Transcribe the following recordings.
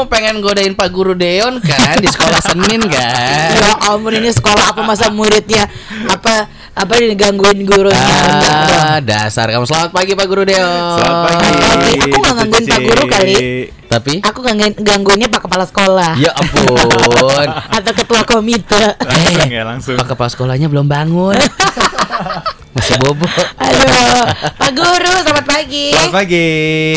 Kamu pengen godain Pak Guru Deon kan di sekolah Senin kan? Ya ampun ini sekolah apa masa muridnya apa apa digangguin gurunya. Ah, dasar kamu. Selamat pagi Pak Guru Deon. Selamat pagi. Tapi aku nggak gangguin Pak Guru kali. Tapi Aku gangguin gangguinnya Pak Kepala Sekolah ya ampun. atau Ketua Komite. Langsung ya langsung. Pak kepala sekolahnya belum bangun. Masih bobo. Aduh, Pak Guru, selamat pagi. Selamat pagi.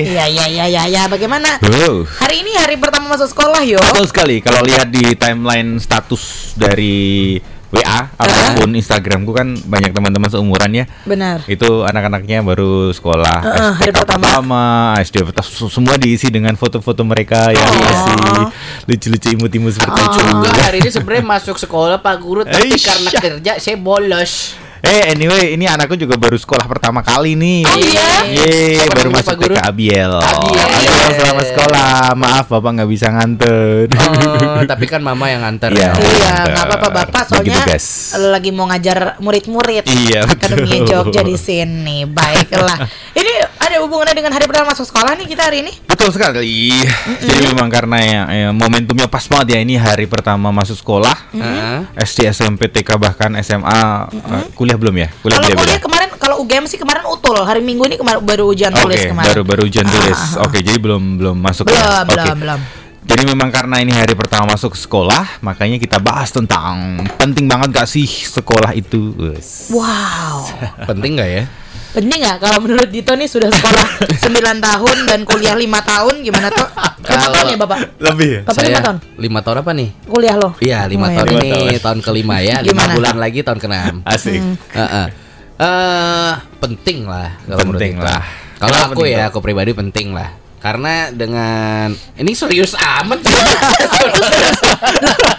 Iya, iya, iya, iya, ya. Bagaimana? Wow. Hari ini hari pertama masuk sekolah, yo. Betul sekali. Kalau lihat di timeline status dari WA ataupun Instagramku kan banyak teman-teman seumuran ya. Benar. Itu anak-anaknya baru sekolah Heeh, hari STK pertama. SD pertama, semua diisi dengan foto-foto mereka yang Oh. isi lucu-lucu imut-imut seperti itu. Juga hari ini sebenarnya masuk sekolah Pak Guru tapi Eish. karena kerja saya bolos. Eh anyway, ini anakku juga baru sekolah pertama kali nih. Oh, iya? Apa baru masuk? TK Abiel. Abiel. Abiel selamat sekolah. Maaf Bapak nggak bisa nganter. Oh, tapi kan mama yang nganter. Iya. Iya, nggak apa-apa Bapak soalnya lagi mau ngajar murid-murid Iya, Akademi. Jogja di sini. Baiklah. ini ada hubungannya dengan hari pertama masuk sekolah nih kita hari ini? Betul sekali. Jadi memang karena ya, ya, momentumnya pas banget ya ini hari pertama masuk sekolah. Heeh. SD, SMP, TK bahkan SMA eh, kuliah belum ya? Kuliah Kalau beda-beda. kuliah kemarin kalau UGM sih kemarin utul. Hari Minggu ini kemarin baru ujian tulis kemarin. baru baru ujian tulis. Ah, ah, ah. Oke, jadi belum belum masuk Belum, ya. Belum, belum. Jadi memang karena ini hari pertama masuk sekolah, makanya kita bahas tentang penting banget gak sih sekolah itu. Wow. Penting nggak ya? Penting nggak kalau menurut Dito nih sudah sekolah 9 tahun dan kuliah lima tahun gimana tuh? Kalau- tahun ya Bapak? Lebih ya? Bapak lima tahun? lima tahun apa nih? Kuliah loh. Iya lima Oh, tahun iya. ini tahun. tahun kelima ya. Lima Gimana? bulan lagi tahun keenam. Asik. Heeh. Eh, penting lah kalau menurut Penting kita. lah. Kalau aku penting, ya, aku pribadi penting lah. Karena dengan ini serius amat.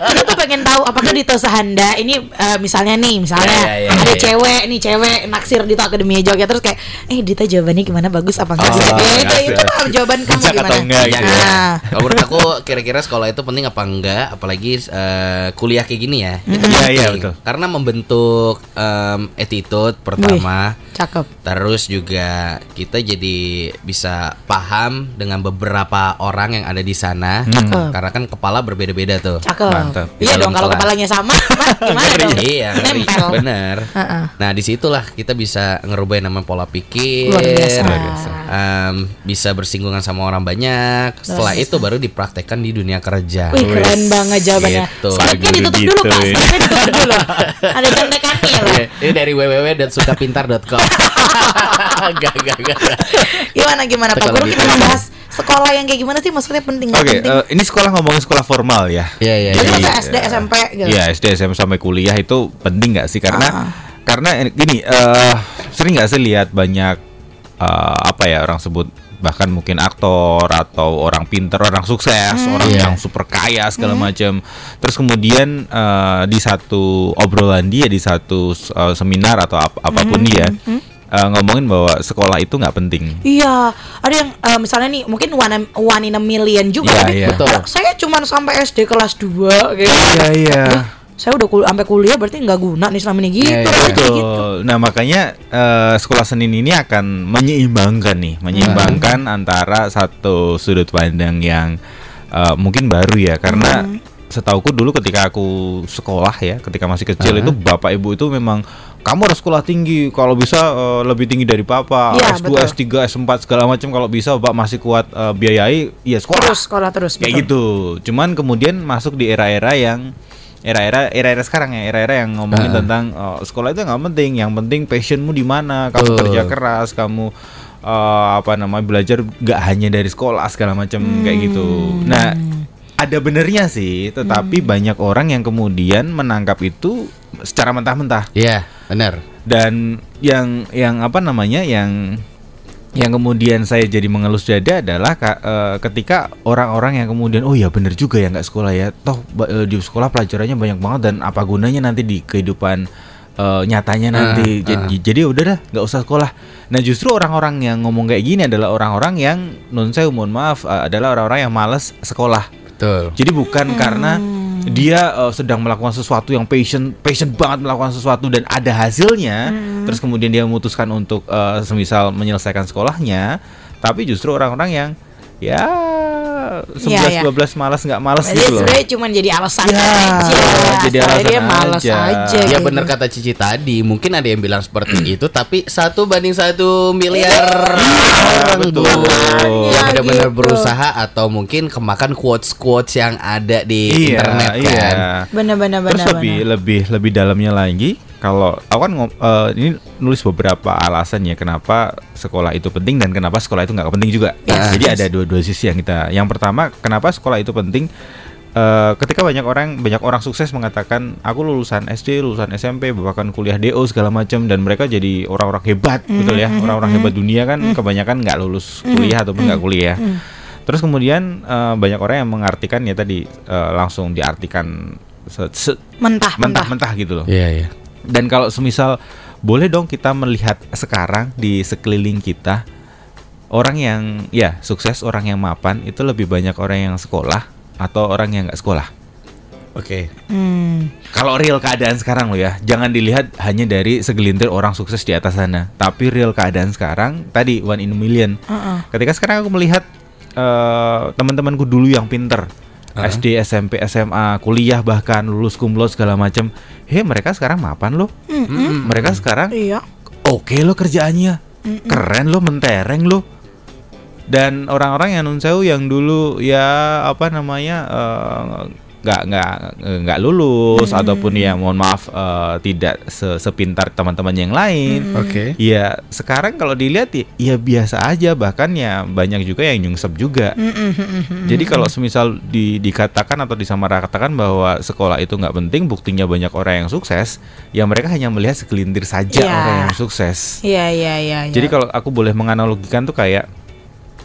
Kita tuh pengen tahu apakah Dito Sahanda ini eh, misalnya nih, misalnya Ya, ya, ya, ada ya. cewek nih cewek naksir Dito Akademi Jogja terus kayak, eh Dito jawabannya gimana bagus apa enggak? Oh, gitu. Eh, itu jawaban kamu Bijak gimana? atau enggak gitu ya. Nah, Kalau menurut aku kira-kira sekolah itu penting apa enggak, apalagi eh, kuliah kayak gini ya. Itu Iya, penting. iya, betul. Karena membentuk em, attitude pertama. Cakep. Terus juga kita jadi bisa paham dengan beberapa orang yang ada di sana. Cakep. Karena kan kepala berbeda-beda tuh. Cakep. Mantap. Iya dong kalau kelas. kepalanya sama, gimana dong? Iya. Nempel. bener. Heeh. Nah di situlah kita bisa ngerubah namanya pola pikir, Luar biasa. Luar biasa. Em, bisa bersinggungan sama orang banyak. Setelah biasa. itu baru dipraktekkan di dunia kerja. Wih keren banget jawabannya. Gitu. Guru ditutup dulu pak, ya. skripnya ditutup dulu. Ada contekannya ya pak. Iya, Ini dari www.sukapintar.com. Gak, gak, gak. Gimana gimana Pak Guru kita gitu. mau bahas sekolah yang kayak gimana sih maksudnya penting Oke, penting? eh, ini sekolah ngomongin sekolah formal ya. Iya, iya, Jadi iya. masa SD SMP gitu. Iya SD SMP sampai kuliah itu penting nggak sih karena Ah. karena ini- gini eh, sering nggak sih lihat banyak eh, apa ya orang sebut bahkan mungkin aktor atau orang pinter orang sukses orang Iya. yang super kaya segala macam terus kemudian eh, di satu obrolan dia di satu eh, seminar atau ap- apa pun dia eh, ngomongin bahwa sekolah itu nggak penting Iya, ada yang eh, misalnya nih mungkin one, one in a million juga Iya, tapi iya. Betul. "Ah, saya cuma sampai SD kelas 2 gitu. iya iya Saya udah kul sampai kuliah berarti nggak guna nih selama ini gitu. Iya, iya, rasanya Betul. gitu. Nah makanya eh, sekolah Senin ini akan menyeimbangkan nih, menyeimbangkan antara satu sudut pandang yang eh, mungkin baru ya, karena setauku dulu ketika aku sekolah ya, ketika masih kecil Ah. itu bapak ibu itu memang kamu harus sekolah tinggi, kalau bisa eh, lebih tinggi dari papa, Iya, S2, betul. S3, S4 segala macam kalau bisa bapak masih kuat eh, biayai, ya sekolah Terus sekolah terus. kayak betul. gitu. Cuman kemudian masuk di era-era yang era-era era-era sekarang ya, era-era yang ngomongin Ah. tentang oh, sekolah itu nggak penting, yang penting passionmu di mana, kamu Betul. kerja keras, kamu eh, apa namanya belajar nggak hanya dari sekolah segala macam kayak gitu. Nah, ada benernya sih, tetapi banyak orang yang kemudian menangkap itu secara mentah-mentah Iya, benar. dan yang yang apa namanya yang yang kemudian saya jadi mengelus dada adalah eh, ketika orang-orang yang kemudian oh ya bener juga ya nggak sekolah ya. Toh eh, di sekolah pelajarannya banyak banget dan apa gunanya nanti di kehidupan eh, nyatanya nanti? Ah, jadi jadi udah dah nggak usah sekolah. Nah justru orang-orang yang ngomong kayak gini adalah orang-orang yang non saya mohon maaf eh, adalah orang-orang yang malas sekolah. Betul. jadi bukan karena dia uh, sedang melakukan sesuatu yang passion passion banget melakukan sesuatu dan ada hasilnya, terus kemudian dia memutuskan untuk uh, semisal menyelesaikan sekolahnya, tapi justru orang-orang yang ya 11 Iya, iya. 12 malas nggak malas Jadi gitu loh. sebenarnya cuma jadi alasan Ya, aja. jadi alasan dia malas aja. aja. Ya gitu. bener kata Cici tadi, mungkin ada yang bilang seperti itu, tapi satu banding satu miliar orang betul. Yang Ya, benar-benar gitu. berusaha atau mungkin kemakan quotes quotes yang ada di internet kan. iya. Bener-bener Terus bener. lebih lebih lebih dalamnya lagi kalau aku kan ngom- eh, ini nulis beberapa alasan ya kenapa sekolah itu penting dan kenapa sekolah itu nggak penting juga. Yes, Jadi ada dua-dua sisi yang kita. Yang pertama kenapa sekolah itu penting? Eh, ketika banyak orang banyak orang sukses mengatakan aku lulusan SD, lulusan SMP, bahkan kuliah DO segala macam dan mereka jadi orang-orang hebat, betul ya? Orang-orang hebat dunia kan kebanyakan nggak lulus kuliah ataupun nggak kuliah. Terus kemudian eh, banyak orang yang mengartikan ya tadi eh, langsung diartikan se- se- mentah mentah. mentah-mentah gitu loh. Iya, iya. Dan kalau semisal boleh dong kita melihat sekarang di sekeliling kita orang yang ya sukses, orang yang mapan itu lebih banyak orang yang sekolah atau orang yang nggak sekolah. Oke. Hmm. Kalau real keadaan sekarang lo ya, jangan dilihat hanya dari segelintir orang sukses di atas sana, tapi real keadaan sekarang tadi one in a million. Heeh. Ketika sekarang aku melihat eh, teman-temanku dulu yang pinter Heeh. SD, SMP, SMA, kuliah bahkan lulus kumlot segala macam, he mereka sekarang mapan loh. Mm-mm. Mereka sekarang Iya. oke lo kerjaannya, Mm-mm. keren lo, mentereng lo. Dan orang-orang yang nun sewu yang dulu ya apa namanya eh, nggak nggak nggak lulus ataupun ya mohon maaf eh, tidak se- sepintar teman-teman yang lain. Oke. Ya sekarang kalau dilihat ya, ya biasa aja bahkan ya banyak juga yang nyungsep juga. Mm-mm. Jadi kalau semisal di, dikatakan atau disamaratakan bahwa sekolah itu nggak penting, buktinya banyak orang yang sukses, ya mereka hanya melihat segelintir saja Iya. orang yang sukses. Iya iya iya. iya. Jadi kalau aku boleh menganalogikan tuh kayak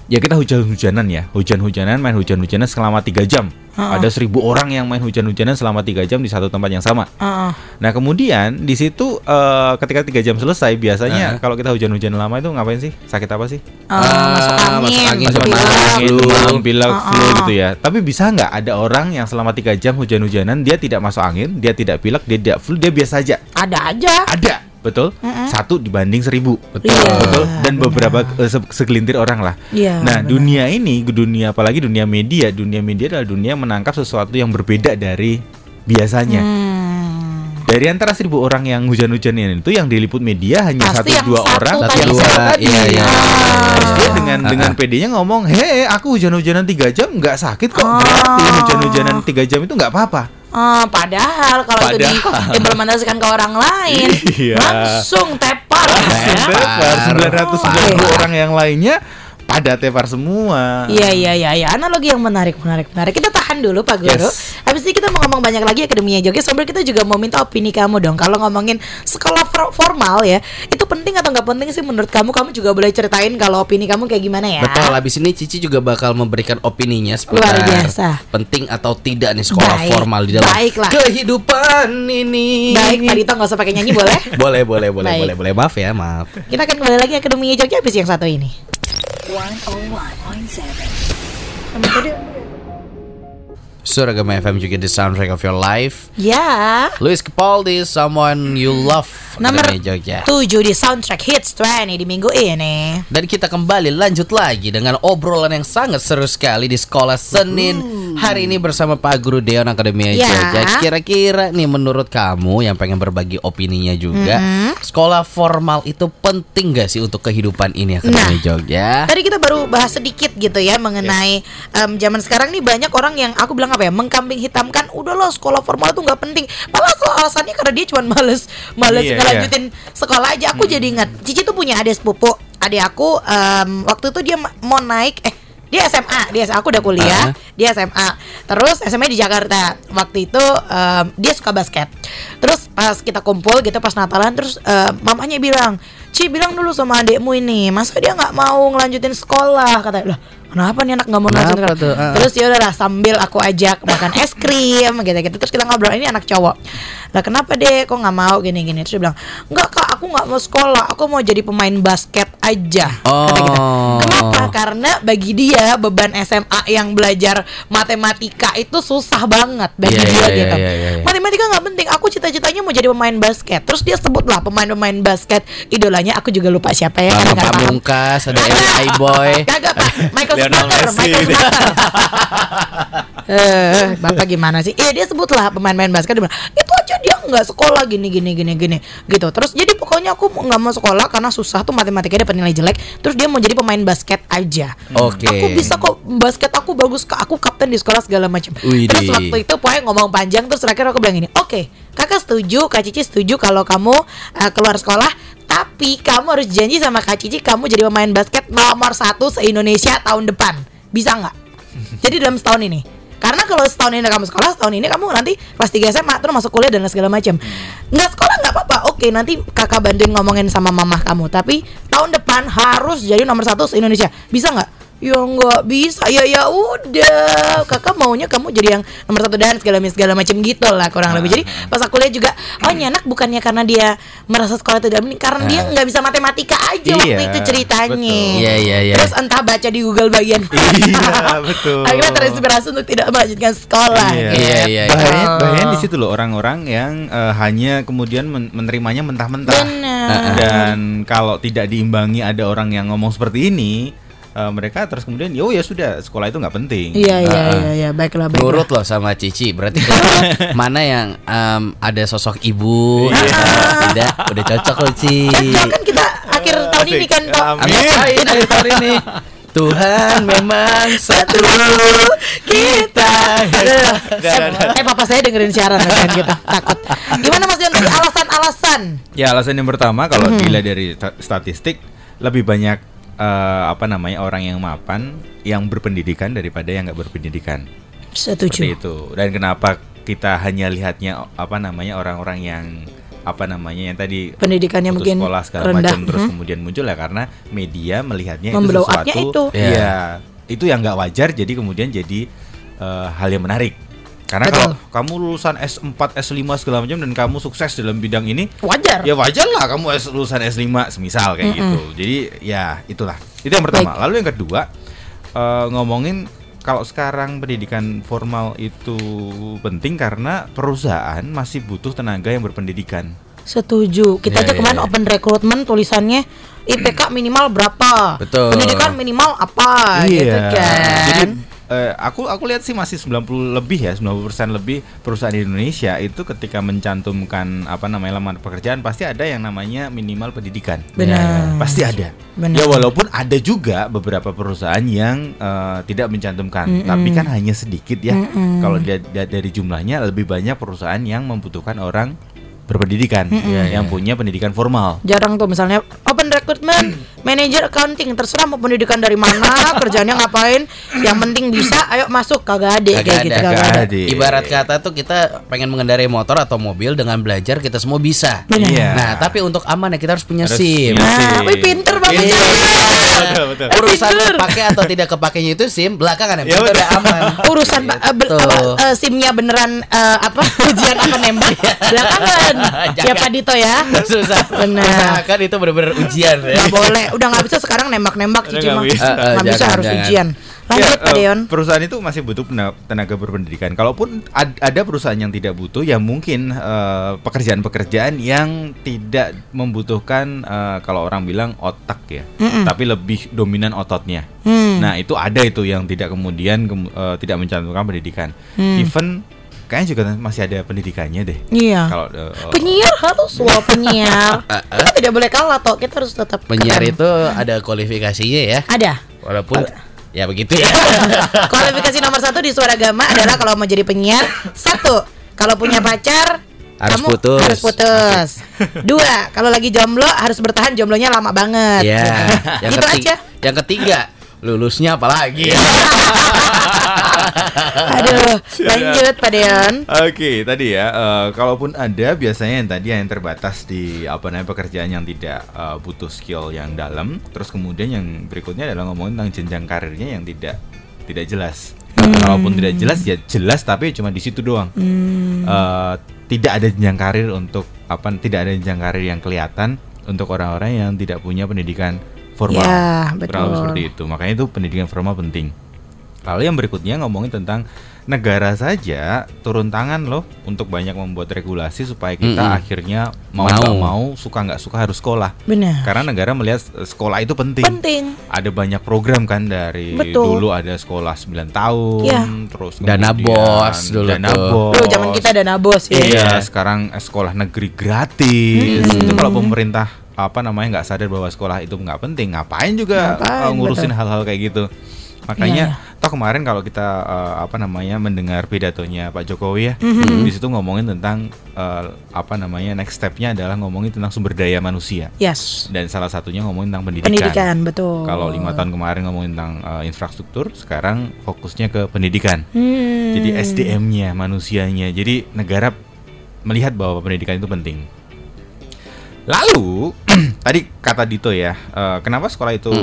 ya kita hujan-hujanan ya, hujan-hujanan main hujan-hujanan selama tiga jam. Ha-ha. Ada seribu orang yang main hujan-hujanan selama tiga jam di satu tempat yang sama. Heeh. Nah kemudian di situ eh, ketika tiga jam selesai biasanya Heeh. kalau kita hujan-hujanan lama itu ngapain sih? Sakit apa sih? Ah, masuk angin, masuk angin, masuk angin. angin, flu. demam, pilek, Uh-uh. flu gitu ya. Tapi bisa nggak ada orang yang selama tiga jam hujan-hujanan dia tidak masuk angin, dia tidak pilek, dia tidak flu, dia biasa aja. Ada aja. Ada, betul? Mm-mm. Satu dibanding seribu, Betul. Iya. betul? Dan benar. beberapa se- segelintir orang lah. Iya. Nah, benar. dunia ini, dunia apalagi dunia media, dunia media adalah dunia menangkap sesuatu yang berbeda dari biasanya. Hmm. Dari antara seribu orang yang hujan-hujanan itu yang diliput media hanya Pasti satu yang dua satu orang. Satu dua, tadi. iya iya. Terus dia iya. dengan Ah, dengan ah. PD-nya ngomong, hei aku hujan-hujanan tiga jam nggak sakit kok. Oh. Berarti hujan-hujanan tiga jam itu nggak apa-apa. Ah, padahal kalau itu diimplementasikan ke orang lain, Iya. langsung tepar. ya. Tepar Tepar. 990 Wah. orang yang lainnya pada tepar semua. Iya iya iya iya analogi yang menarik menarik menarik. Kita tahan dulu Pak Guru. Yes. Habis ini kita mau ngomong banyak lagi akademinya Jogja. Sambil kita juga mau minta opini kamu dong. Kalau ngomongin sekolah for- formal ya, itu penting atau nggak penting sih menurut kamu? Kamu juga boleh ceritain kalau opini kamu kayak gimana ya? Betul, habis ini Cici juga bakal memberikan opininya seputar Luar biasa. penting atau tidak nih sekolah Baik, formal di dalam baiklah. kehidupan ini. Baik, Pak Dito nggak usah pakai nyanyi boleh? Boleh, boleh, boleh, Baik. boleh, boleh. Maaf ya, maaf. Kita akan kembali lagi akademinya Jogja habis yang satu ini. 101.7. Suragama FM juga the soundtrack of your life. Ya. Luis Capaldi, someone you love. Nomor Akademi Jogja. 7 di soundtrack hits 20 di minggu ini. Dan kita kembali lanjut lagi dengan obrolan yang sangat seru sekali di sekolah Senin hari ini bersama Pak Guru Deon Akademia Ya. Jogja. Kira-kira nih menurut kamu yang pengen berbagi opininya juga, Mhm. sekolah formal itu penting gak sih untuk kehidupan ini Akademia Nah. Jogja? Tadi kita baru bahas sedikit gitu ya mengenai em, zaman sekarang nih banyak orang yang aku bilang apa ya mengkambing hitamkan udah loh sekolah formal tuh nggak penting. Padahal alasannya karena dia cuma males males Iya, ngelanjutin sekolah aja. Aku jadi ingat Cici tuh punya adik sepupu. Adik aku em, waktu itu dia ma- mau naik eh dia SMA, dia aku udah kuliah, Ah. dia SMA. Terus SMA di Jakarta. Waktu itu em, dia suka basket. Terus pas kita kumpul gitu pas Natalan terus em, mamanya bilang, "Ci, bilang dulu sama adekmu ini, masa dia nggak mau ngelanjutin sekolah?" Kata lah, "Kenapa nih anak nggak mau Kenapa ngelanjutin?" tuh? sekolah?" Ah. Terus ya udahlah sambil aku ajak makan es krim gitu-gitu. Terus kita ngobrol, ini anak cowok. Lah kenapa deh kok nggak mau gini-gini? Terus dia bilang, "Enggak, Kak, aku nggak mau sekolah. Aku mau jadi pemain basket aja." Kata kita. Oh. Kenapa? Karena bagi dia beban SMA yang belajar matematika itu susah banget bagi Iya, dia iya, gitu. iya, iya, iya. Matematika nggak penting. Aku cita-citanya mau jadi pemain basket. Terus dia sebutlah pemain-pemain basket idola aku juga lupa siapa ya nggak paham. Pamungkas, ada. Eli Boy. Kagak Pak, Michael Schumacher. Michael Schumacher. Eh, Bapak gimana sih? Iya dia sebutlah pemain-pemain basket dia bilang, itu aja dia nggak sekolah gini gini gini gini gitu. Terus jadi pokoknya aku nggak mau sekolah karena susah tuh matematikanya dapat nilai jelek. Terus dia mau jadi pemain basket aja. Oke. Aku bisa kok basket aku bagus. Aku kapten di sekolah segala macam. Terus waktu itu pokoknya ngomong panjang terus terakhir aku bilang gini, oke kakak setuju, kak Cici setuju kalau kamu uh, keluar sekolah. Tapi kamu harus janji sama Kak Cici kamu jadi pemain basket nomor satu se Indonesia tahun depan. Bisa nggak? Jadi dalam setahun ini. Karena kalau setahun ini kamu sekolah, setahun ini kamu nanti kelas 3 SMA terus masuk kuliah dan segala macam. Nggak sekolah nggak apa-apa. Oke, nanti kakak bantuin ngomongin sama mamah kamu. Tapi tahun depan harus jadi nomor satu se Indonesia. Bisa nggak? Ya nggak bisa. Ya ya udah. Kakak maunya kamu jadi yang nomor satu dan segala segala macam gitu lah kurang lebih. Jadi pas aku lihat juga, oh ini anak bukannya karena dia merasa sekolah tidak penting, karena dia nggak bisa matematika aja waktu Iya, itu ceritanya. betul. Iya, iya, iya. Terus entah baca di Google bagian Iya, betul. Akhirnya terinspirasi untuk tidak melanjutkan sekolah. Iya. gitu. Iya, iya, iya. Bahayanya, Oh. bahayanya di situ loh orang-orang yang eh, hanya kemudian men- menerimanya mentah-mentah. Benar. Dan kalau tidak diimbangi ada orang yang ngomong seperti ini, eh, mereka terus kemudian oh ya sudah sekolah itu nggak penting. Iya ah. iya iya baiklah baiklah. Nurut loh sama Cici. Berarti mana yang em, ada sosok ibu, Iya. tidak udah cocok loh Ci. Cocok kan kita akhir tahun ini kan Tok. Amin. Ngapain akhir tahun ini? Tuhan memang satu kita. Eh papa saya dengerin siaran kan gitu takut. Gimana Mas Dion tadi alasan-alasan? Ya alasan yang pertama kalau Mhm. dilihat dari sta- statistik lebih banyak eh, apa namanya orang yang mapan yang berpendidikan daripada yang nggak berpendidikan. Seperti Setuju. itu. Dan kenapa kita hanya lihatnya apa namanya orang-orang yang apa namanya yang tadi Pendidikannya putus mungkin sekolah segala rendah. macam terus Mhm. kemudian muncul ya karena media melihatnya Memblow itu sesuatu itu. Iya. Iya, itu yang nggak wajar jadi kemudian jadi eh, hal yang menarik. Karena Betul. kalau kamu lulusan S4, S5 segala macam dan kamu sukses dalam bidang ini, Wajar. ya wajar lah kamu S lulusan S5 semisal kayak Mm-mm. gitu. Jadi ya itulah. Itu yang pertama. Lalu yang kedua eh, ngomongin kalau sekarang pendidikan formal itu penting karena perusahaan masih butuh tenaga yang berpendidikan. Setuju. Kita Iya, aja iya, kemarin iya. open recruitment tulisannya IPK minimal berapa? Betul. Pendidikan minimal apa gitu kan. Jadi eh, aku aku lihat sih masih 90 lebih ya, 90% lebih perusahaan di Indonesia itu ketika mencantumkan apa namanya lamaran pekerjaan pasti ada yang namanya minimal pendidikan. Benar. Pasti ada. Benar. Ya walaupun ada juga beberapa perusahaan yang eh, tidak mencantumkan, Mm-mm. tapi kan hanya sedikit ya. Mm-mm. Kalau dia, dia- dari jumlahnya lebih banyak perusahaan yang membutuhkan orang berpendidikan, Iya, yang iya. punya pendidikan formal. Jarang tuh misalnya open recruitment, manajer accounting terserah mau pendidikan dari mana, kerjanya ngapain, yang penting bisa, ayo masuk kagak ada Kagak kayak ada, gitu kagak ada. ada. Ibarat kata tuh kita pengen mengendarai motor atau mobil dengan belajar kita semua bisa. Benar. Iya. Nah, tapi untuk aman ya kita harus punya Harus SIM. punya Nah, wih pinter banget. Ya. Betul, betul. Urusan Pinter. pakai atau tidak kepakainya itu SIM belakangan ya, Ya, betul. udah aman. Urusan eh, Tuh. apa, eh, simnya beneran eh, apa ujian apa nembak belakangan ya Jangan. Pak Dito ya Susah. Benar. Kan itu benar-benar ujian ya. nggak boleh udah nggak bisa sekarang nembak-nembak cici nggak mah bisa. nggak Eh, eh, bisa jangan, harus jangan. ujian lanjut Ya, Pak eh, Deon perusahaan itu masih butuh tenaga berpendidikan. Kalaupun ad- ada perusahaan yang tidak butuh, ya mungkin pekerjaan-pekerjaan yang tidak membutuhkan eh, kalau orang bilang otak ya, Mm-mm. tapi lebih dominan ototnya. Hmm. Nah itu ada itu yang tidak kemudian kem- eh, tidak mencantumkan pendidikan. Hmm. Even kayaknya juga masih ada pendidikannya deh. iya. Kalau eh, penyiar harus loh penyiar. Kita tidak boleh kalah toh kita harus tetap Penyiar keren. itu ada kualifikasinya ya. ada. Walaupun ya begitu ya. kualifikasi nomor satu di suara gama adalah kalau mau jadi penyiar satu kalau punya pacar Harus kamu putus. harus putus. Dua kalau lagi jomblo harus bertahan jomblonya lama banget. Ya, yang gitu ketiga, aja. yang ketiga lulusnya apalagi aduh lanjut Pak Deon Oke, tadi ya, eh, kalaupun ada biasanya yang tadi yang terbatas di apa namanya pekerjaan yang tidak eh, butuh skill yang dalam, terus kemudian yang berikutnya adalah ngomongin tentang jenjang karirnya yang tidak tidak jelas. Kalaupun tidak jelas ya jelas tapi cuma di situ doang. Hmm. Eh, tidak ada jenjang karir untuk apa? Tidak ada jenjang karir yang kelihatan untuk orang-orang yang tidak punya pendidikan formal. Ya, Kurang lebih betul. seperti itu. Makanya itu pendidikan formal penting. Lalu yang berikutnya ngomongin tentang negara saja turun tangan loh untuk banyak membuat regulasi supaya kita Mm-mm. akhirnya mau Mau. nggak mau suka nggak suka harus sekolah. Benar. Karena negara melihat sekolah itu penting. Penting. Ada banyak program kan dari Betul. dulu ada sekolah 9 tahun, Iya. terus Dana bos dulu dana tuh. bos. Dulu zaman kita dana bos ya. Iya, sekarang eh, sekolah negeri gratis. Hmm. Itu kalau pemerintah apa namanya nggak sadar bahwa sekolah itu nggak penting, ngapain juga Ngapain, ngurusin hal-hal kayak gitu. Makanya, Iya, toh kemarin kalau kita eh, apa namanya mendengar pidatonya Pak Jokowi ya, Mhm. di situ ngomongin tentang eh, apa namanya next stepnya adalah ngomongin tentang sumber daya manusia Yes. dan salah satunya ngomongin tentang pendidikan. Pendidikan betul. Kalau lima tahun kemarin ngomongin tentang eh, infrastruktur, sekarang fokusnya ke pendidikan. Hmm. Jadi SDM-nya, manusianya. Jadi negara melihat bahwa pendidikan itu penting. Lalu tadi kata Dito ya, eh, kenapa sekolah itu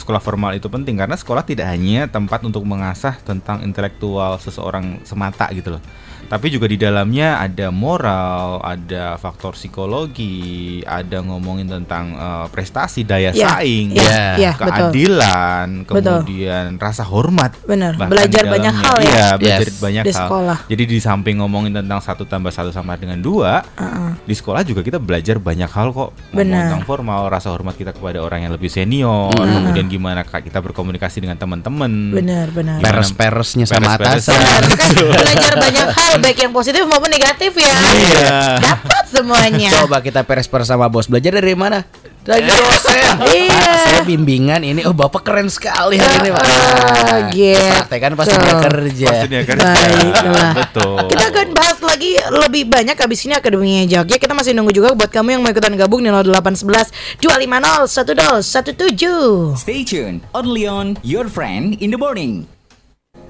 sekolah formal itu penting? Karena sekolah tidak hanya tempat untuk mengasah tentang intelektual seseorang semata gitu loh. Tapi juga di dalamnya ada moral, ada faktor psikologi, ada ngomongin tentang eh, prestasi, daya Iya, saing, iya, iya, betul. keadilan, Betul. kemudian rasa hormat. Benar. Bahkan Belajar banyak hal ya. Iya, belajar Yes. banyak Di hal. sekolah. Jadi di samping ngomongin tentang satu tambah satu sama dengan dua, Heeh. di sekolah juga kita belajar banyak hal kok. Benar. tentang formal, rasa hormat kita kepada orang yang lebih senior, Mm. kemudian gimana kita berkomunikasi dengan teman-teman. Benar, benar. Peres-peresnya sama atasan. Kan belajar banyak hal baik yang positif maupun negatif ya. Iya. Dapat semuanya. Coba kita peres-peres sama bos. Belajar dari mana? Dari dosen. Iya. Pak, saya bimbingan ini. Oh, Bapak keren sekali hari ini, Pak. Ah, gitu. Praktekan pasti dia kerja. Pasti dia kerja. Baiklah. Betul. Kita akan bahas lagi lebih banyak habis ini Akademinya Jogja. Kita masih nunggu juga buat kamu yang mau ikutan gabung di 0811 250 1217. Stay tuned, only on Your Friend in the Morning.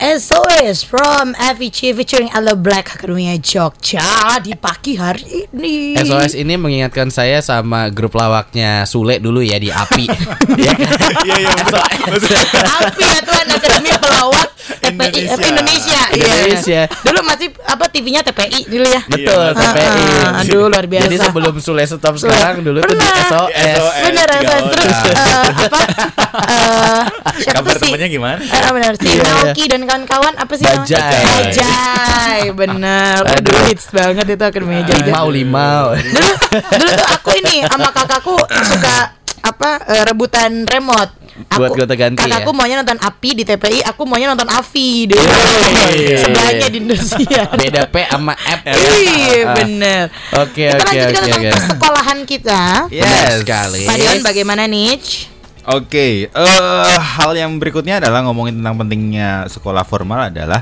SOS from Avicii featuring Ella Black Akademinya Jogja di pagi hari ini. SOS ini mengingatkan saya sama grup lawaknya Sule dulu ya di API. ya kan? Iya iya. Api ya Tuhan Akademi Pelawak TPI Indonesia. Indonesia. Iya. Indonesia. Dulu masih apa TV-nya TPI dulu ya. Betul, Iya, TPI. Ah, aduh, luar biasa. Jadi sebelum Sule stop sekarang dulu tuh di Pernah. SOS. SOS. Bener tiga SOS terus eh, apa eh, siapa Kabar sih? temennya gimana? Eh, benar si Iya, iya. Naoki dan kawan-kawan apa sih namanya? Bajai. Bajai, bener. Aduh, hits banget itu Akademi Jogja. Limau limau. Dulu, dulu tuh aku ini sama kakakku suka apa eh, rebutan remote. Aku, Buat gonta-ganti kakakku ya? maunya nonton Api di TPI, aku maunya nonton Avi deh. Iya. Sebelahnya di Indonesia. Beda P sama F. Iya bener. Oke Kita oke lanjutkan oke tentang oke. persekolahan kita. Yes. sekali. Pak Dion bagaimana nih? Oke, eh hal yang berikutnya adalah ngomongin tentang pentingnya sekolah formal adalah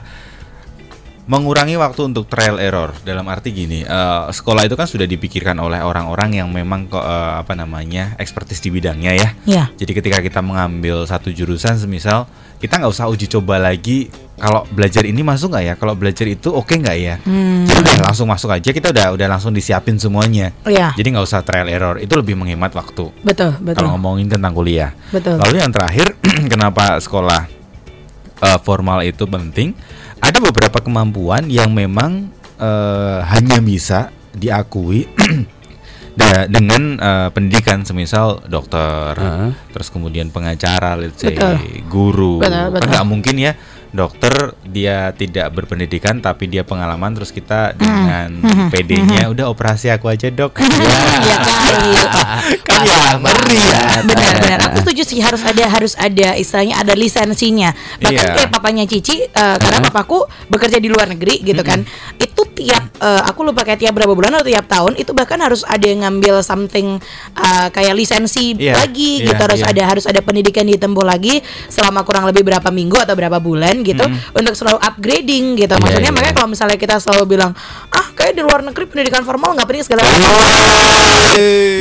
mengurangi waktu untuk trial error. Dalam arti gini, eh, sekolah itu kan sudah dipikirkan oleh orang-orang yang memang kok eh, apa namanya ekspertis di bidangnya ya. Ya. Jadi ketika kita mengambil satu jurusan, semisal kita nggak usah uji coba lagi. Kalau belajar ini masuk nggak ya? Kalau belajar itu oke nggak ya? Hmm. Jadi udah langsung masuk aja. Kita udah udah langsung disiapin semuanya. Iya. Jadi nggak usah trial error. Itu lebih menghemat waktu Betul, betul. kalau ngomongin tentang kuliah. Betul. Lalu yang terakhir, kenapa sekolah eh, formal itu penting? Ada beberapa kemampuan yang memang eh, hanya bisa diakui da- dengan eh, pendidikan, semisal dokter, Heeh. terus kemudian pengacara, let's say Betul. guru. Betul, Kan betul. nggak mungkin ya dokter dia tidak berpendidikan tapi dia pengalaman terus kita dengan Hmm. PD-nya udah operasi aku aja dok. Iya kali. kan ya ngeri ya. Benar, benar. Aku setuju sih harus ada harus ada istilahnya ada lisensinya. Bahkan Iya. kayak papanya Cici eh, karena papaku bekerja di luar negeri gitu kan. Itu tiap eh, aku lupa kayak tiap berapa bulan atau tiap tahun itu bahkan harus ada yang ngambil something eh, kayak lisensi Iya, lagi iya, gitu harus iya. ada harus ada pendidikan ditempuh lagi selama kurang lebih berapa minggu atau berapa bulan gitu untuk selalu upgrading gitu. Iya, Maksudnya iya. makanya kalau misalnya kita selalu bilang ah kayak di luar negeri pendidikan formal nggak penting segala macam.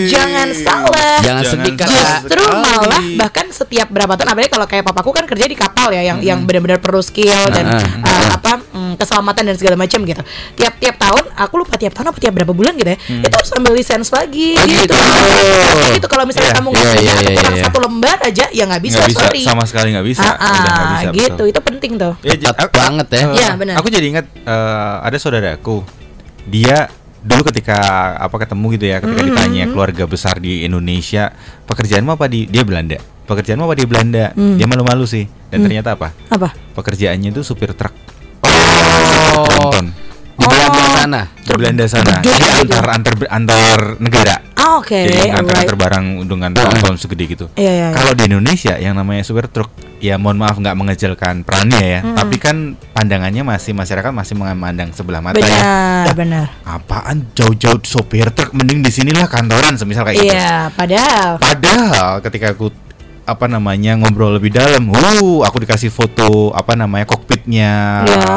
Jangan salah. Jangan sedih kakak. Justru sekali. malah bahkan setiap berapa tahun apalagi kalau kayak papaku kan kerja di kapal ya yang yang benar-benar perlu skill dan uh, apa mm, keselamatan dan segala macam gitu. Tiap-tiap tahun aku lupa tiap tahun apa tiap berapa bulan gitu ya. Itu harus ambil lisensi lagi Oh, gitu. gitu. Kayak gitu kalau misalnya Iya, kamu nggak iya, punya iya, atau iya, kurang iya. satu lembar aja ya nggak bisa, bisa sorry. sama sekali nggak bisa. Ah, Udah ah, bisa, gitu. betul. Itu penting tuh. Ya, jadi Ketat aku- banget ya. Iya, benar. Aku jadi ingat eh, ada saudaraku. Dia dulu ketika apa ketemu gitu ya, ketika ditanya keluarga besar di Indonesia, pekerjaanmu apa di dia Belanda. Pekerjaanmu apa di Belanda? Dia malu-malu sih. Dan ternyata apa? Apa? Pekerjaannya itu supir truk. Sana. di Belanda sana. Gede Ini gitu. antar antar antar negara. Ah, oke, Jadi antar antar barang dengan tahun segede gitu. Iya, iya, iya. Kalau di Indonesia yang namanya super truk, ya mohon maaf nggak mengejalkan perannya ya, tapi kan pandangannya masih masyarakat masih memandang sebelah mata ya. Benar, benar. Apaan jauh-jauh sopir truk mending di sinilah kantoran semisal kayak gitu. Iya, padahal Padahal ketika aku apa namanya ngobrol lebih dalam, uh, aku dikasih foto apa namanya kokpitnya Iya.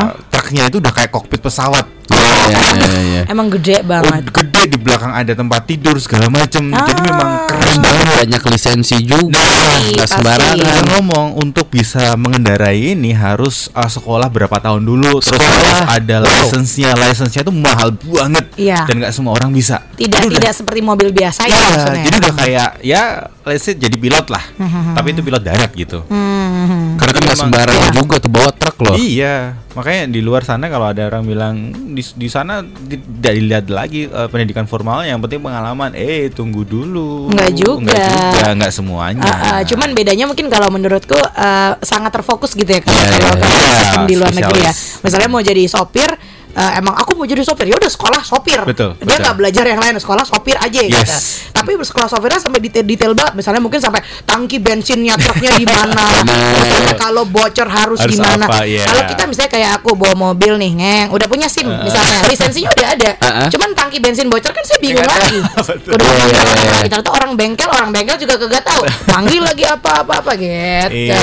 Truknya itu udah kayak kokpit pesawat. Iya, iya, iya, iya. emang gede Oh, banget. gede di belakang ada tempat tidur segala macem. Jadi Ah. memang keren banget. Banyak lisensi juga, pasti. sembarangan. Ngomong untuk bisa mengendarai ini harus uh, sekolah berapa tahun dulu, terus Sekolah. ada lisensinya. Lisensinya itu mahal banget Iya. dan nggak semua orang bisa. Tidak Jadi udah- tidak seperti mobil biasa ya Iya, maksudnya. jadi udah kayak ya let's say jadi pilot lah. Tapi itu pilot darat gitu. Hmm. Karena kan nggak sembarangan Iya. juga tuh bawa truk loh. Iya, makanya di luar sana kalau ada orang bilang di, di sana tidak dilihat lagi eh, pendidikan formalnya, yang penting pengalaman. Eh, tunggu dulu. Nggak juga. Nggak juga, nggak semuanya. Ah, ah, cuman bedanya mungkin kalau menurutku eh, sangat terfokus gitu ya kalau Iya, kalau kalau iya. sistem di luar negeri ya. Misalnya mau jadi sopir eh, emang aku mau jadi sopir ya udah sekolah sopir Betul, dia nggak belajar yang lain sekolah sopir aja gitu Yes. tapi sekolah sopirnya sampai detail-detail banget misalnya mungkin sampai tangki bensinnya truknya di mana kalau bocor harus, Harus di mana apa, iya. kalau kita misalnya kayak aku bawa mobil nih ngeng udah punya sim misalnya lisensinya udah ada Uh-uh. cuman tangki bensin bocor kan saya bingung lagi iya, orang iya. lagi. ternyata orang bengkel orang bengkel juga kagak tahu panggil lagi apa apa apa gitu Iya.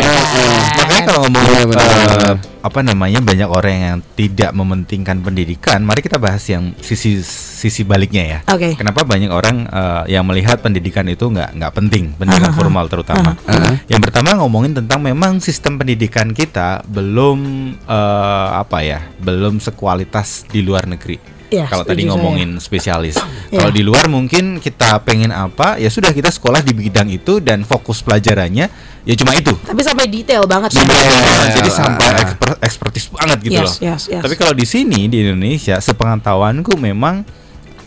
Makanya kalau ngomong benar, benar. Apa namanya banyak orang yang tidak mementingkan pendidikan, mari kita bahas yang sisi sisi baliknya ya. Oke. Kenapa banyak orang eh, yang melihat pendidikan itu nggak nggak penting, pendidikan formal terutama. Aha. Yang pertama ngomongin tentang memang sistem pendidikan kita belum eh, apa ya, belum sekualitas di luar negeri. Iya, Kalau tadi setuju saya. ngomongin spesialis, Iya. kalau di luar mungkin kita pengen apa, ya sudah kita sekolah di bidang itu dan fokus pelajarannya ya cuma itu. tapi sampai detail banget sih Iya, jadi Iya. sampai eksper- ekspertis banget gitu Yes, loh. yes, yes. Tapi kalau di sini di Indonesia, sepengetahuanku memang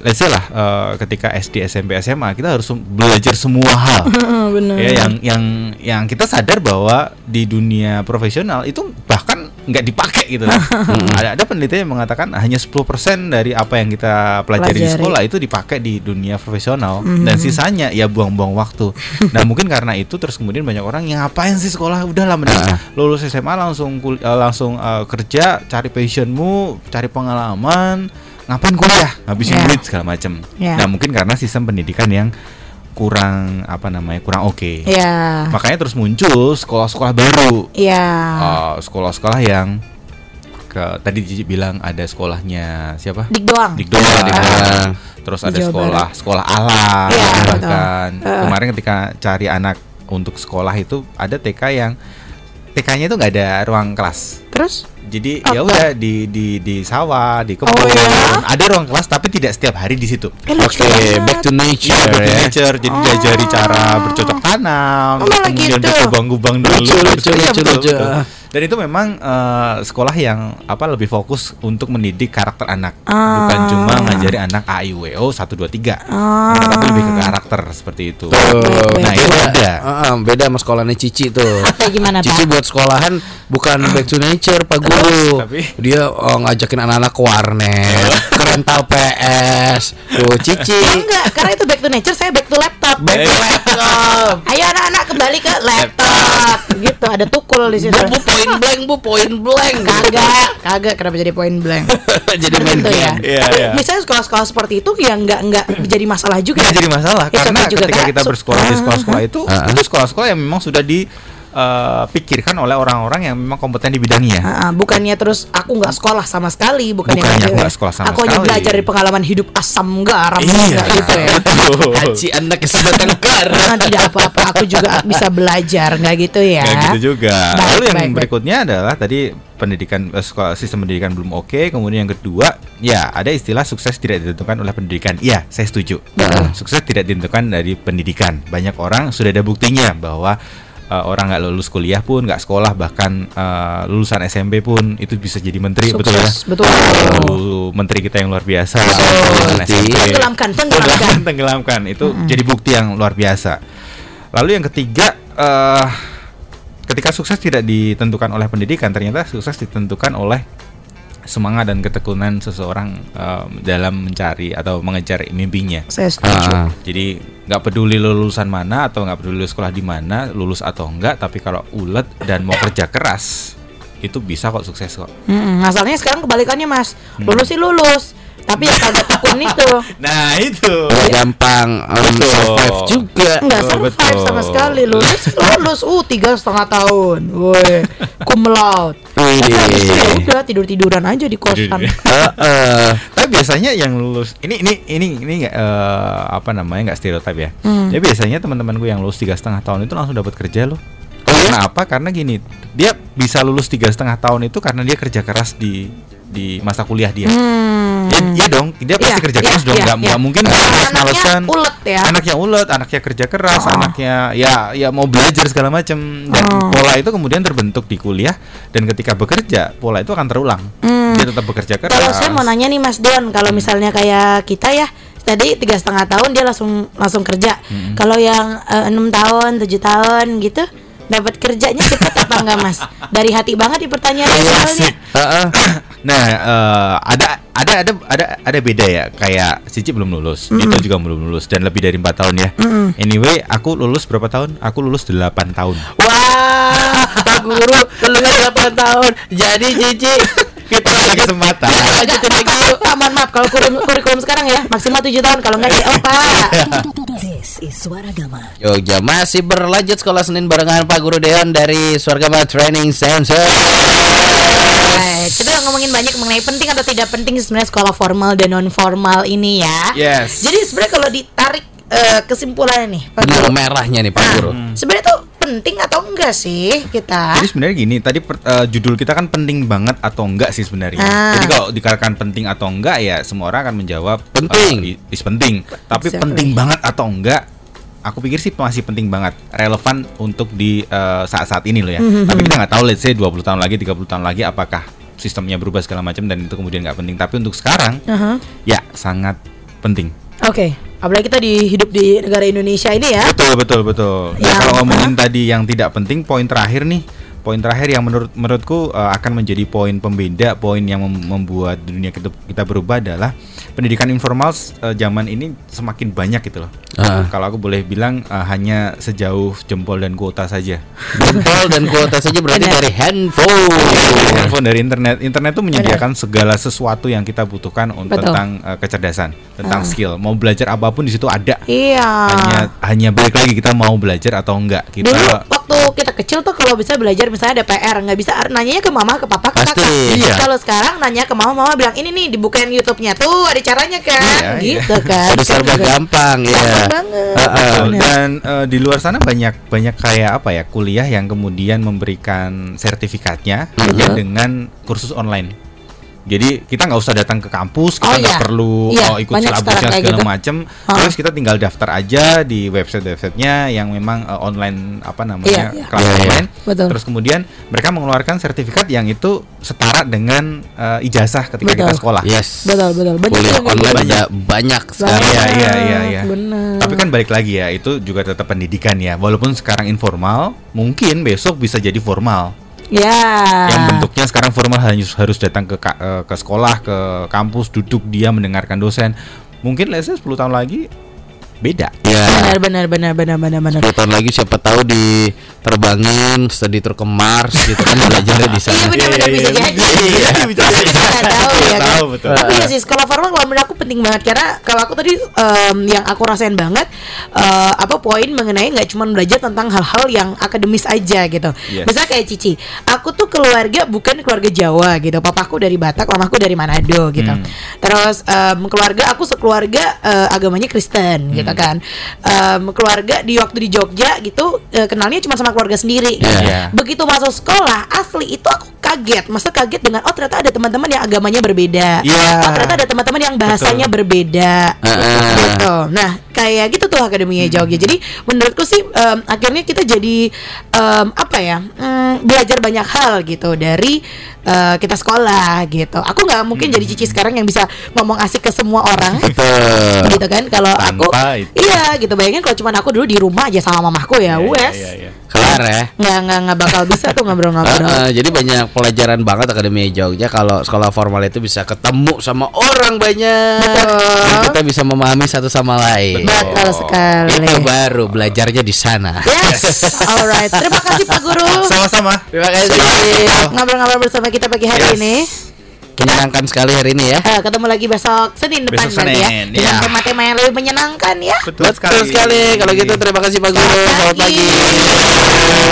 let's say lah eh, ketika SD, SMP, SMA kita harus belajar semua hal. bener ya yang yang yang kita sadar bahwa di dunia profesional itu bahkan nggak dipakai gitu loh. ada ada penelitian yang mengatakan hanya 10% dari apa yang kita pelajari di Pelajari. sekolah itu dipakai di dunia profesional dan sisanya ya buang-buang waktu. nah, mungkin karena itu terus kemudian banyak orang yang ngapain sih sekolah udahlah mending lulus SMA langsung kul- eh, langsung eh, kerja, cari passionmu, cari pengalaman, ngapain kuliah, ngabisin Ya. duit segala macam. Ya. Nah, mungkin karena sistem pendidikan yang kurang apa namanya kurang oke. Iya. Makanya terus muncul sekolah-sekolah baru, Iya. Uh, sekolah-sekolah yang ke tadi Cici bilang ada sekolahnya siapa? Dik doang. Dik doang. Iya, Dik doang. Terus Di ada Jawa sekolah sekolah alam Iya, bahkan betul. Uh. kemarin ketika cari anak untuk sekolah itu ada TK yang TK-nya itu nggak ada ruang kelas. Terus? Jadi ya udah di di di sawah, di kebun. Oh, ya? Ada ruang kelas tapi tidak setiap hari di situ. Lucu Oke, banget. back to nature Iya, back to ya. nature. Jadi diajari cara bercocok tanam, Oh, kemudian gitu. berkubang-kubang dulu. Lucu, lucu, Iya, lucu, lucu. Dan itu memang eh, sekolah yang apa lebih fokus untuk mendidik karakter anak, Ah. bukan cuma ngajari anak A I W O 1 2 3. Ah. Tapi lebih ke karakter seperti itu. Tuh, Nah, itu beda. Heeh, beda sama sekolahnya Cici tuh. Apa gimana, Cici Pak? buat sekolahan bukan back to nature Pak Guru. Tapi- Dia oh, ngajakin anak-anak ke warnet, ke rental PS. Tuh Cici. Enggak, karena itu back to nature, saya back to laptop. Back to laptop. Ayo anak-anak kembali ke laptop. gitu, ada tukul di situ. Bu, bu point blank, bu point blank. Kagak, kagak kenapa jadi point blank? Jadi main Gitu ya. game. Iya, Tapi iya. Misalnya sekolah-sekolah seperti itu yang nggak nggak jadi masalah juga. Nggak jadi masalah Ya, karena juga ketika kayak kita bersekolah di Ah. sekolah-sekolah itu Ah. itu sekolah-sekolah yang memang sudah dipikirkan oleh orang-orang yang memang kompeten di bidangnya. Ah, bukannya terus aku nggak sekolah sama sekali, bukannya, Bukannya aku nggak sekolah sama Aku hanya sekali. belajar dari pengalaman hidup asam garam Iya, gitu ya. Haji anak sebatang kara. Ah, tidak apa-apa, aku juga bisa belajar, nggak gitu ya. Kayak gitu juga. Baik, Lalu yang baik, baik. berikutnya adalah tadi pendidikan eh, sekolah sistem pendidikan belum oke. Kemudian yang kedua, ya ada istilah sukses tidak ditentukan oleh pendidikan. Iya, saya setuju. Sukses tidak ditentukan dari pendidikan. Banyak orang sudah ada buktinya bahwa eh, orang nggak lulus kuliah pun, nggak sekolah, bahkan eh, lulusan SMP pun itu bisa jadi menteri, betul ya? Sukses, betul. Lalu menteri kita yang luar biasa. lulusan Betul. SMP. Tenggelamkan, tenggelamkan. Tenggelamkan. Itu jadi bukti yang luar biasa. Lalu yang ketiga, eh ketika sukses tidak ditentukan oleh pendidikan, ternyata sukses ditentukan oleh semangat dan ketekunan seseorang em, dalam mencari atau mengejar mimpinya. Saya setuju. Ah, Jadi nggak peduli lu lulusan mana atau nggak peduli sekolah di mana, lulus atau enggak, tapi kalau ulet dan mau kerja keras itu bisa kok sukses kok. Mm-mm, masalahnya sekarang kebalikannya mas, Hmm. lulus sih lulus, tapi yang kagak tekun itu Nah itu. nggak gampang um, survive juga. nggak Betul, survive betul. sama sekali lulus lulus uh tiga setengah tahun, woi cum laude. Ya udah tidur tiduran aja di kosan. Tidur- Heeh. Tapi biasanya yang lulus ini ini ini ini nggak eh, apa namanya nggak stereotip ya. Hmm. Ya biasanya teman-temanku yang lulus tiga setengah tahun itu langsung dapat kerja loh. Oh, iya? Karena apa? Karena gini, dia bisa lulus tiga setengah tahun itu karena dia kerja keras di di masa kuliah dia. Hmm. Ya, iya dong, dia pasti Iya, kerja iya, keras dong, iya, nggak nggak mungkin Anaknya males-malesan. ulet ya. Anaknya ulet, anaknya kerja keras, Oh. anaknya ya ya mau belajar segala macam dan Oh. pola itu kemudian terbentuk di kuliah dan ketika bekerja pola itu akan terulang. Hmm. Dia tetap bekerja keras. Kalau saya mau nanya nih Mas Don, kalau Hmm. misalnya kayak kita ya tadi tiga setengah tahun dia langsung langsung kerja. Hmm. Kalau yang eh, enam tahun, tujuh tahun gitu, dapat kerjanya cepat apa enggak Mas? Dari hati banget di pertanyaannya Iya soalnya. Heeh. Nah, eh, ada ada ada ada ada beda ya. Kayak Cici belum lulus, Dito juga belum lulus dan lebih dari empat tahun ya. Anyway, aku lulus berapa tahun? Aku lulus 8 tahun. Wah, Pak Guru, lulus 8 tahun. Jadi Cici Kita ada kesempatan. Lanjutin lagi yuk. Pak, mohon maaf kalau kurikulum, kurikulum sekarang ya maksimal tujuh tahun kalau enggak DO Pak. This is Suara Gama. Jogja masih berlanjut sekolah Senin barengan Pak Guru Deon dari Swargama Training Center. Baik, kita ngomongin banyak mengenai penting atau tidak penting sebenarnya sekolah formal dan non formal ini ya. Yes. Jadi sebenarnya kalau ditarik eh, kesimpulannya nih, Pak Benang Guru. merahnya nih Pak Nah, Guru. sebenarnya tuh penting atau enggak sih kita? Jadi sebenarnya gini, tadi per- eh, judul kita kan penting banget atau enggak sih sebenarnya. Ah. Jadi kalau dikatakan penting atau enggak ya semua orang akan menjawab Penting. eh, is penting. Tapi penting banget atau enggak? Aku pikir sih masih penting banget, relevan untuk di eh, saat-saat ini loh ya. Mhm. Tapi kita nggak tahu let's say 20 tahun lagi, 30 tahun lagi apakah sistemnya berubah segala macam dan itu kemudian nggak penting. Tapi untuk sekarang Aha. ya sangat penting. Oke, apalagi kita di hidup di negara Indonesia ini ya. Betul betul betul. Nah, Yang- kalau ngomongin tadi yang tidak penting, poin terakhir nih, poin terakhir yang menurut menurutku uh, akan menjadi poin pembeda, poin yang mem- membuat dunia kita kita berubah adalah pendidikan informal uh, zaman ini semakin banyak gitu loh. Ah. Kalau aku boleh bilang uh, hanya sejauh jempol dan kuota saja. Jempol dan kuota saja berarti dari handphone. Handphone dari internet, internet itu menyediakan segala sesuatu yang kita butuhkan untuk Betul. tentang uh, kecerdasan, tentang Ah. skill. Mau belajar apa pun di situ ada. Iya. Hanya hanya balik lagi kita mau belajar atau enggak. Kita Dulu waktu kita kecil tuh kalau bisa belajar misalnya ada PR nggak bisa nanyanya ke mama ke papa ke Pasti. kakak. Iya. Kalau sekarang nanya ke mama mama bilang ini nih dibukain YouTube-nya tuh ada caranya kan, Iya, iya. gitu kan. Sudah serba Kan juga. gampang ya. Gampang banget. Heeh. Betul. Benar. Dan eh, di luar sana banyak banyak kayak apa ya kuliah yang kemudian memberikan sertifikatnya hanya Mhm. dengan kursus online. Jadi kita nggak usah datang ke kampus, kita Oh, nggak iya. perlu Iya, oh, ikut banyak silabusnya segala gitu. macem. Ah. Terus kita tinggal daftar aja di website-websitenya yang memang eh, online apa namanya Iya, iya. kelas Iya, iya. online. Betul. Terus kemudian mereka mengeluarkan sertifikat yang itu setara dengan eh, ijazah ketika kita Betul. sekolah. Yes. Betul betul. Banyak Kuliah online gitu. banyak sekarang. Iya, iya, iya, iya. Benar. Tapi kan balik lagi ya, itu juga tetap pendidikan ya. Walaupun sekarang informal, mungkin besok bisa jadi formal. Ya. Yang bentuknya sekarang formal hanya harus datang ke eh, ke sekolah, ke kampus, duduk dia mendengarkan dosen. Mungkin let's say 10 tahun lagi beda. Ya. benar benar benar benar benar benar. 10 tahun lagi siapa tahu diterbangin studi tur ke Mars gitu kan belajarnya di sana. Iya benar benar bisa jadi. Iya, bisa jadi. Nggak tahu ya kan. Tahu, betul. Tapi ya sih sekolah formal kalau menurut aku penting banget karena kalau aku tadi em, yang aku rasain banget eh, apa poin mengenai nggak cuma belajar tentang hal-hal yang akademis aja gitu. Yes. Misalnya kayak Cici, aku tuh keluarga bukan keluarga Jawa gitu. Papaku dari Batak, mamaku dari Manado gitu. Hmm. Terus em, keluarga aku sekeluarga eh, agamanya Kristen gitu Hmm. kan. Em, keluarga di waktu di Jogja gitu eh, kenalnya cuma sama keluarga sendiri. Iya. Iya. Begitu masuk sekolah asli itu aku kaget. Masa kaget dengan oh ternyata ada teman-teman yang agamanya berbeda. Iya. Oh ternyata ada teman-teman yang bahasanya berbeda. Heeh. Gitu. Nah kayak gitu tuh akademinya Jogja. Jadi menurutku sih em, akhirnya kita jadi em, apa ya mm, belajar banyak hal gitu dari eh, kita sekolah gitu. Aku nggak mungkin jadi cici sekarang yang bisa ngomong asik ke semua orang Betul. gitu kan kalau aku itu. iya gitu bayangin kalau cuma aku dulu di rumah aja sama mamahku ya Iya, iya, wes iya, iya. Kelar ya. nggak nggak nggak bakal bisa tuh ngobrol-ngobrol. Heeh, jadi banyak pelajaran banget Akademi Jogja kalau sekolah formal itu bisa ketemu sama orang banyak. Dan Kita bisa memahami satu sama lain. Betul sekali. Itu baru belajarnya di sana. Yes, alright. Terima kasih Pak Guru. Sama-sama. Terima kasih. Ngobrol-ngobrol bersama kita pagi hari Yes. ini. Menyenangkan sekali hari ini ya. Eh, ketemu lagi besok Senin depan Besok ya. Senin, Dengan ya. tema-tema yang lebih menyenangkan ya. Betul, Betul sekali. Kalau gitu terima kasih Pak Guru. Selamat Selamat pagi. pagi.